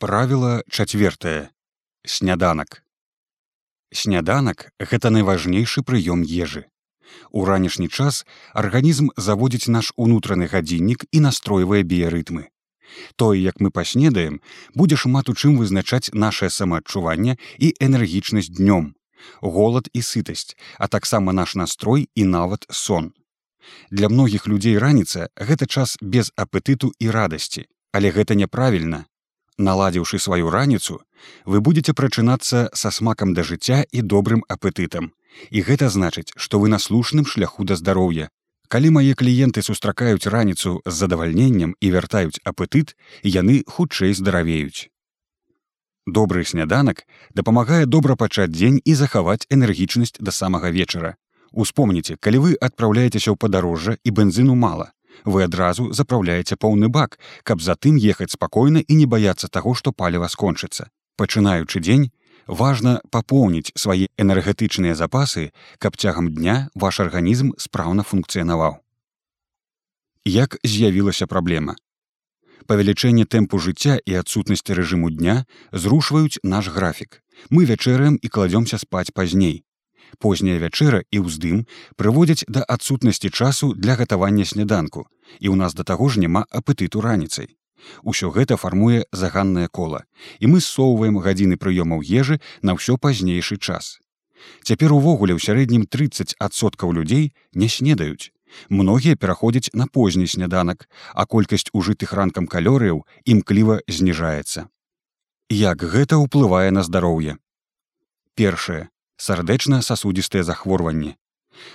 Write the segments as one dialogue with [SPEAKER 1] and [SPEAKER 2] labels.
[SPEAKER 1] Правіла чацвертае. Сняданак. Сняданак гэта найважнейшы прыём ежы. У ранішні час арганізм заводзіць наш унутраны гадзіннік і настройвае біярытмы. Тое, як мы паснедаем, будзе шмат у чым вызначаць нашае самаадчуванне і энергічнасць днём, голад і сытасць, а таксама наш настрой і нават сон. Для многіх людзей раніца гэта час без апетыту і радасці, але гэта няправільна, наладзіўшы сваю раніцу вы будете прачынацца са смакам да жыцця і добрым апетытам. І гэта значыць што вы на слушным шляху да здароўя. Калі мае кліенты сустракаюць раніцу з задавальненнем і вяртаюць апетыт яны хутчэй здаравеюць. Добрый сняданак дапамагае добра пачаць дзень і захаваць энергічнасць да самага вечара. Успомніце калі вы адпраўляецеся ў падарожжа і бензіну мала вы адразу запраўляеце поўны бак, каб затым ехаць спакойна і не баяцца таго, што паліва скончыцца. Пачынаючы дзень, важна папоўніць свае энергетычныя запасы, каб цягам дня ваш арганізм спраўна функцыянаваў. Як з'явілася праблема? Павелічэнне тэмпу жыцця і адсутнасці рэжыму дня зрушваюць наш графік. Мы вячэраем і кладзёмся спаць пазней позняя вячэра і ўздым прыводзяць да адсутнасці часу для гатавання сняданку і ў нас да таго ж няма апетыту раніцай Усё гэта фармуе заганнае кола і мы ссоўваем гадзіны прыёмаў ежы на ўсё пазнейшы час Цяпер увогуле ў сярэднім 30соткаў людзей не снедаюць Многія пераходзяць на позні сняданак, а колькасць ужытых ранкам калорыяў імкліва зніжаецца. Як гэта ўплывае на здароўе? Першае сардэчна-сасудістыя захворванні.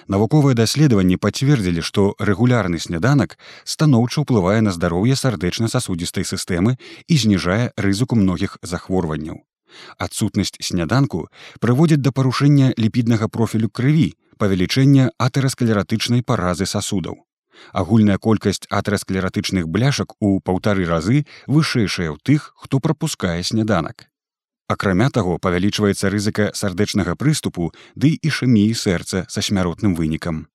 [SPEAKER 1] Навуковыя даследаванні пацвердзілі, што рэгулярны сняданак станоўча ўплывае на здароўе сардэчна-сасудістай сістэмы і зніжае рызыку многіх захворванняў. Адсутнасць сняданку прыводзіць да парушэння ліпіднага профілю крыві, павелічэння атэрасклератычнай паразы сасудаў. Агульная колькасць атэрасклератычных бляшак у паўтары разы вышэйшая ў тых, хто прапускае сняданак. Акрамя таго павялічваецца рызыка сардэчнага прыступу ды і шаміі сэрца са смяротным вынікам.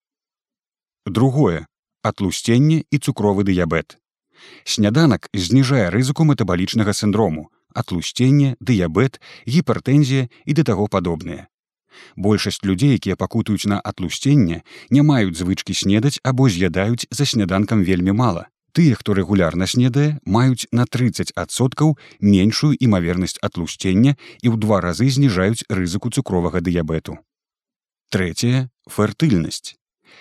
[SPEAKER 1] Другое атлусценне і цукровы дыябет. Сняданак зніжае рызыку метабалічнага сіндрому, атлусценне, дыябет, гіпертэнзія і да таго падобныя. Большасць людзей, якія пакутаюць на атлусценне, не маюць звычкі снедаць або з'ядаюць за сняданкам вельмі мала тыя, хто рэгулярна снедае, маюць на 30соткаў меншую імавернасць атлусцення і ў два разы зніжаюць рызыку цукровага дыябету. Трэцяе фертыльнасць.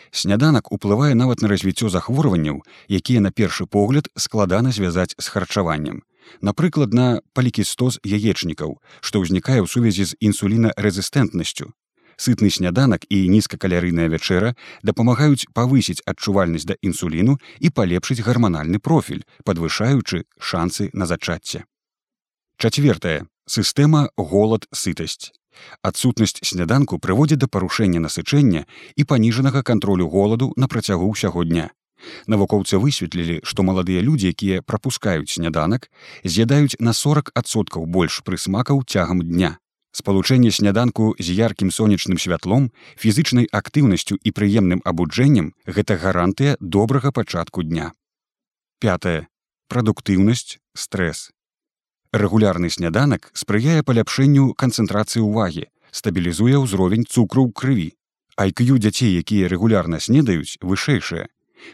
[SPEAKER 1] Сняданак уплывае нават на развіццё захворванняў, якія на першы погляд складана звязаць з харчаваннем. Напрыклад, на палікістоз яечнікаў, што ўзнікае ў сувязі з інсулінарэзістэнтнасцю, сытны сняданак і нізкакалярыйная вячэра дапамагаюць павысіць адчувальнасць да інсуліну і палепшыць гарманальны профіль, падвышаючы шансы на зачацце. Чацвертая сістэма голад сытасць. Адсутнасць сняданку прыводзіць да парушэння насычэння і паніжанага кантролю голаду на працягу ўсяго дня. Навукоўцы высветлілі, што маладыя людзі, якія прапускаюць сняданак, з'ядаюць на 40соткаў больш прысмакаў цягам дня спалучэнне сняданку з яркім сонечным святлом фізычнай актыўнасцю і прыемным абуджэннем гэта гарантыя добрага пачатку дня. Пятое прадуктыўнасць стрэс. Рэгулярны сняданак спрыяе паляпшэнню канцэнтрацыі ўвагі стабілізуе ўзровень цукру ў крыві. Айкю дзяцей якія рэгулярна снедаюць вышэйшая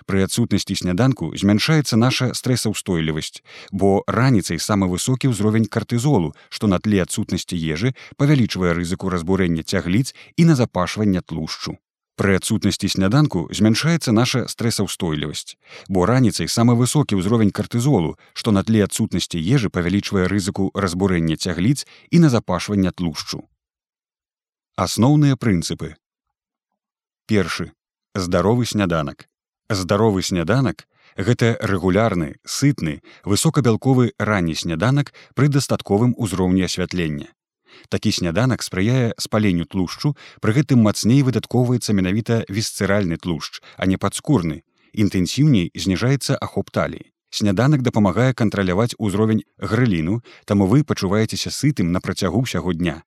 [SPEAKER 1] Пры адсутнасці сняданку змяншаецца наша стрэсаўстойлівасць, бо раніцай самы высокі ўзровень картызолу, што на тле адсутнасці ежы павялічвае рызыку разбурэння цягліц і назапашвання тлушчу. Пры адсутнасці сняданку змяншаецца наша стрэсаўстойлівасць, бо раніцай самы высокі ўзровень картызолу, што на тле адсутнасці ежы павялічвае рызыку разбурэння цягліц і назапашвання тлушчу. Асноўныя прынцыпы. Першы здаровы сняданак здаровы сняданак гэта рэгулярны сытны высокабялковы ранні сняданак пры дастатковым узроўні асвятлення. Такі сняданак спрыяе спаленню тлушчу пры гэтым мацней выдаткоўваецца менавіта вісцэральны тлушч а не падскурны інтэнсіўней зніжаецца ахоп таліі. Сняданак дапамагае кантраляваць узровень грыліну таму вы пачуваецеся сытым на працягу ўсяго дня.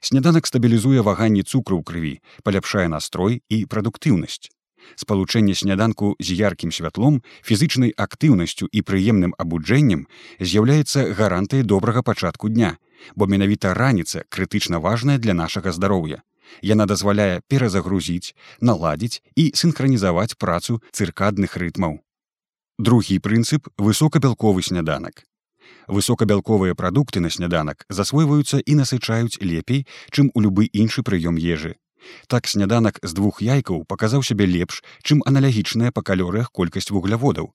[SPEAKER 1] Сняданак стабілізуе ваганні цукру ў крыві паляпшае настрой і прадуктыўнасць Спалучэнне сняданку з яркім святлом, фізычнай актыўнасцю і прыемным абуджэннем з'яўляецца гарантыяй добрага пачатку дня, бо менавіта раніца крытычна важная для нашага здароўя. Яна дазваляе перазагрузіць, наладзіць і сінхранізаваць працу цыркадных рытмаў. Другі прынцып высокабялковы сняданак. Высокабялковыя прадукты на сняданак засвойваюцца і насычаюць лепей, чым у любы іншы прыём ежы. Так сняданак з двух яйкаў паказаў сябе лепш, чым аналагічная па калорыях колькасць вугляводаў.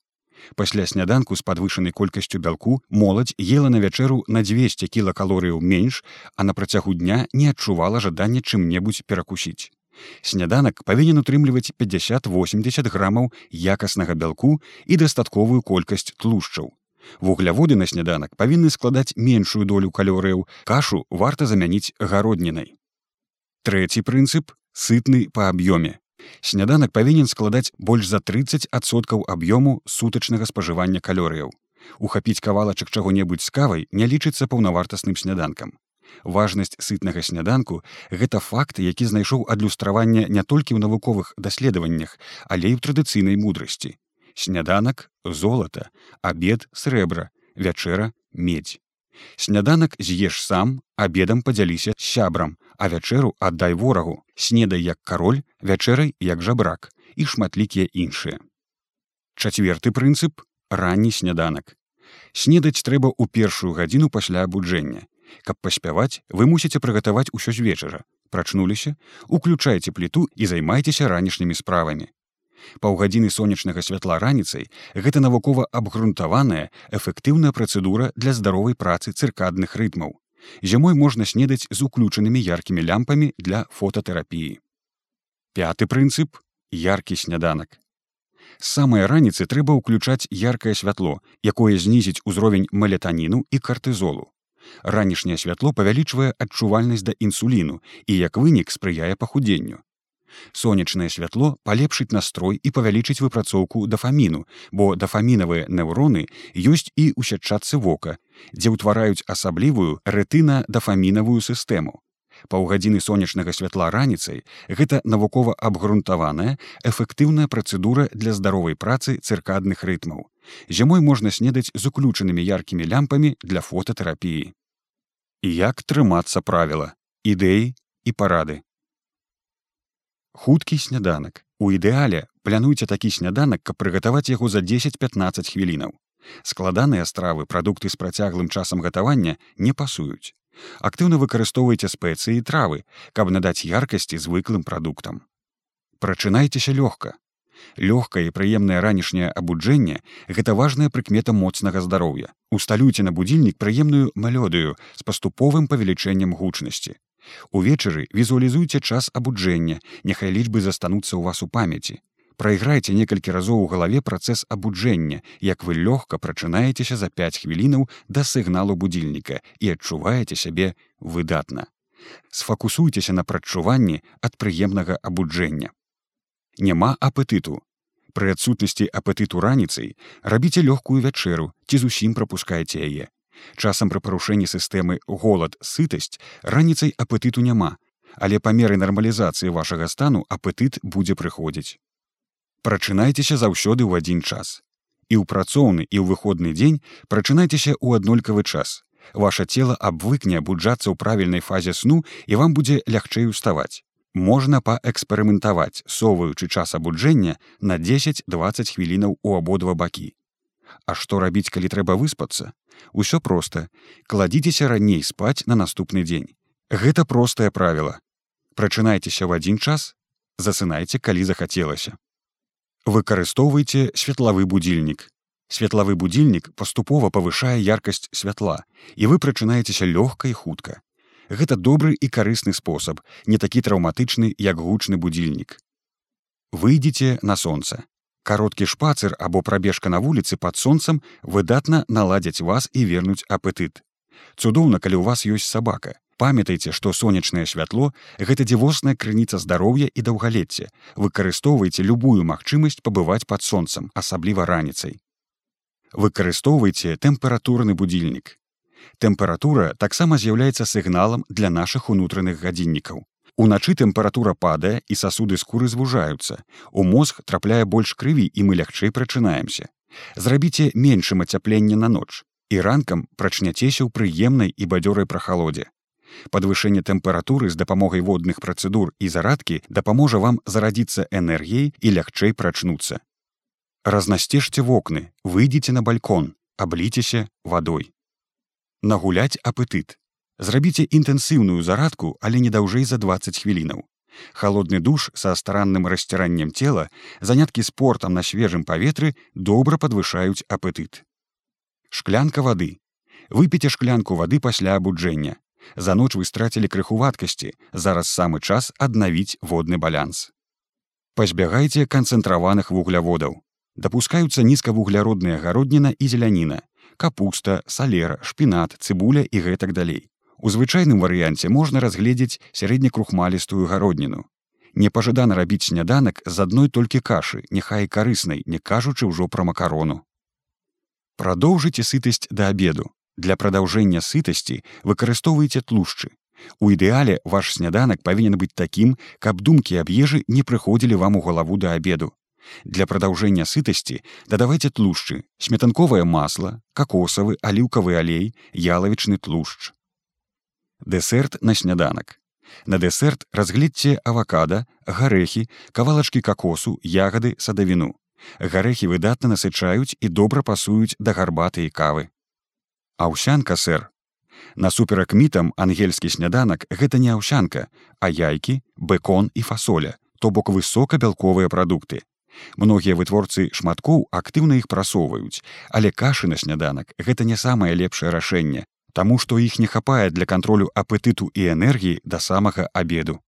[SPEAKER 1] Пасля сняданку з падвышанай колькасцю бялку моладзь ела на вячэру на 200 кілакалорыяў менш, а на працягу дня не адчувала жадання чым-небудзь перакусіць. Сняданак павінен утрымліваць 50-80 грамаў якаснага бялку і дастатковую колькасць тлушчаў. Вугляводы на сняданак павінны складаць меншую долю калорыяў, кашу варта замяніць гароднінай. Трэці прынцып сытны па аб'ёме. Сняданак павінен складаць больш за 30соткаў аб'ёму сутачнага спажывання калорыяў. Ухапіць кавалачак чаго-небудзь з кавай не лічыцца паўнавартасным сняданкам. Важнасць сытнага сняданку гэта факт, які знайшоў адлюстраванне не толькі ў навуковых даследаваннях, але і ў традыцыйнай мудрасці. Сняданак, золата, абед, срэбра, вячэра, медь. Сняданак з'еш сам, абедам падзяліся з сябрам, а вячэру аддай ворагу, снедай як кароль, вячэрай як жабрак і шматлікія іншыя. Чацверты прынцып ранні сняданак. Снедаць трэба ў першую гадзіну пасля абуджэння. Каб паспяваць, вы мусіце прыгатаваць усё з вечара. Прачнуліся, уключайце пліту і займайцеся ранішнімі справамі паўгадзіны сонечнага святла раніцай гэта навукова абгрунтаваная эфектыўная працэдура для здаровай працы цыркадных рытмаў зімой можна снедаць з уключанымі яркімі лямпамі для фототэрапіі пяты прынцып яркі сняданак. Самыя раніцы трэба ўключаць яркае святло якое знізіць узровень малетаніну і картызолу ранішняе святло павялічвае адчувальнасць да інсуліну і як вынік спрыяе пахудзенню. Сонечнае святло палепшыць настрой і павялічыць выпрацоўку дафаміну, бо дафамінавыя неўроны ёсць і ў сятчатцы вока, дзе ўтвараюць асаблівую рэтына-дафамінавую сістэму. Паўгадзіны сонечнага святла раніцай гэта навукова абгрунтаваная эфектыўная працэдура для здаровай працы цыркадных рытмаў. Зімой можна снедаць з уключанымі яркімі лямпамі для фототэрапіі. І як трымацца правіла, ідэі і парады хуткі сняданак у ідэале плануйце такі сняданак каб прыгатаваць яго за 10-15 хвілінаў складаныя стравы прадукты з працяглым часам гатавання не пасуюць. Актыўна выкарыстоўвайце спецыі травы каб надаць яркасці звыклым прадуктам. Прачынайцеся лёгка. Лёгкае і прыемнае ранішняе абуджэнне гэта важная прыкмета моцнага здароўя. Усталюйце на будзільнік прыемную малёдыю з паступовым павелічэннем гучнасці. Увечары візуалізуйце час абуджэння, няхай лічбы застануцца ў вас у памяці. Прайграйце некалькі разоў у галаве працэс абуджэння, як вы лёгка прачынаецеся за 5 хвілінаў да сігналу будільніка і адчуваеце сябе выдатна. Сфакусуйцеся на прадчуванні ад прыемнага абуджэння. Няма апетыту. Пры адсутнасці апетыту раніцай рабіце лёгкую вячэру ці зусім прапускаеце яе. Часам пры парушэнні сістэмы голад сытасць раніцай апетыту няма, але па меры нармалізацыі вашага стану апетыт будзе прыходзіць. Прачынайцеся заўсёды ў адзін час. І ў працоўны і ў выходны дзень прачынайцеся ў аднолькавы час. Ваша цела абвыкне абуджацца ў правільнай фазе сну і вам будзе лягчэй уставаць. Можна паэксперыментаваць, соваючы час абуджэння на 10-20 хвілінаў у абодва бакі. А што рабіць, калі трэба выспацца? Усё проста. Кладзіцеся раней спаць на наступны дзень. Гэта простае правіла. Прачынайцеся ў адзін час, засынайце, калі захацелася. Выкарыстоўвайце светлавы будзільнік. Светлавы будзільнік паступова павышае яркасць святла, і вы прачынаецеся лёгка і хутка. Гэта добры і карысны спосаб, не такі траўматычны, як гучны будзільнік. Выйдзіце на сонца кароткі шпацыр або прабежка на вуліцы пад сонцам выдатна наладзяць вас і вернуць апетыт. Цудоўна, калі ў вас ёсць сабака. Памятайце, што сонечнае святло гэта дзівосная крыніца здароўя і даўгалецця. Выкарыстоўвайце любую магчымасць пабываць пад сонцам, асабліва раніцай. Выкарыстоўвайце тэмпературны будільнік. Тэмпература таксама з'яўляецца сігналам для нашых унутраных гадзіннікаў. Уначы тэмпература падае і сасуды скуры звужаюцца. У мозг трапляе больш крыві і мы лягчэй прачынаемся. Зрабіце меншым ацяпленне на ноч і ранкам прачняцеся ў прыемнай і бадзёрай прахалодзе. Падвышэнне тэмпературы з дапамогай водных працэдур і зарадкі дапаможа вам зарадзіцца энергіяй і лягчэй прачнуцца. Разнасцежце вокны, выйдзеце на балькон, абліцеся вадой. Нагуляць апетыт. Зрабіце інтэнсіўную зарадку, але не даўжэй за 20 хвілінаў. Халодны душ са старанным расціраннем цела, заняткі спортам на свежым паветры добра падвышаюць апетыт. Шклянка вады. Выпіце шклянку вады пасля абуджэння. За ноч вы страцілі крыху вадкасці, зараз самы час аднавіць водны балянс. Пазбягайце канцэнтраваных вугляводаў. Дапускаюцца нізкавугляродная гародніна і зеляніна, капуста, салера, шпінат, цыбуля і гэтак далей. У звычайным варыянце можна разгледзець сярэднекрухмалістую гародніну. Непажадана рабіць сняданак з адной толькі кашы, няхай карыснай, не кажучы ўжо пра макарону. Прадоўжыце сытасць да абеду. Для прадаўжэння сытасці выкарыстоўваеце тлушчы. У ідэале ваш сняданак павінен быць такім, каб думкі аб ежы не прыходзілі вам у галаву да абеду. Для прадаўжэння сытасці дадавайце тлушчы, сметанковае масла, какосавы, аліўкавы алей, ялавічны тлушч. Дэсерт на сняданак. На дэсерт разгледце авакада, гарэхі, кавалачкі какосу, ягады, садавіну. Гарэхі выдатна насычаюць і добра пасуюць да гарбаты і кавы. Аўсянка сэр. Насуперак мітам ангельскі сняданак гэта не аўсянка, а яйкі, бэкон і фасоля, то бок высокабялковыя прадукты. Многія вытворцы шматкоў актыўна іх прасоўваюць, але кашы на сняданак гэта не самае лепшае рашэнне, таму што іх не хапае для кантролю апетыту і энергіі да самага абеду.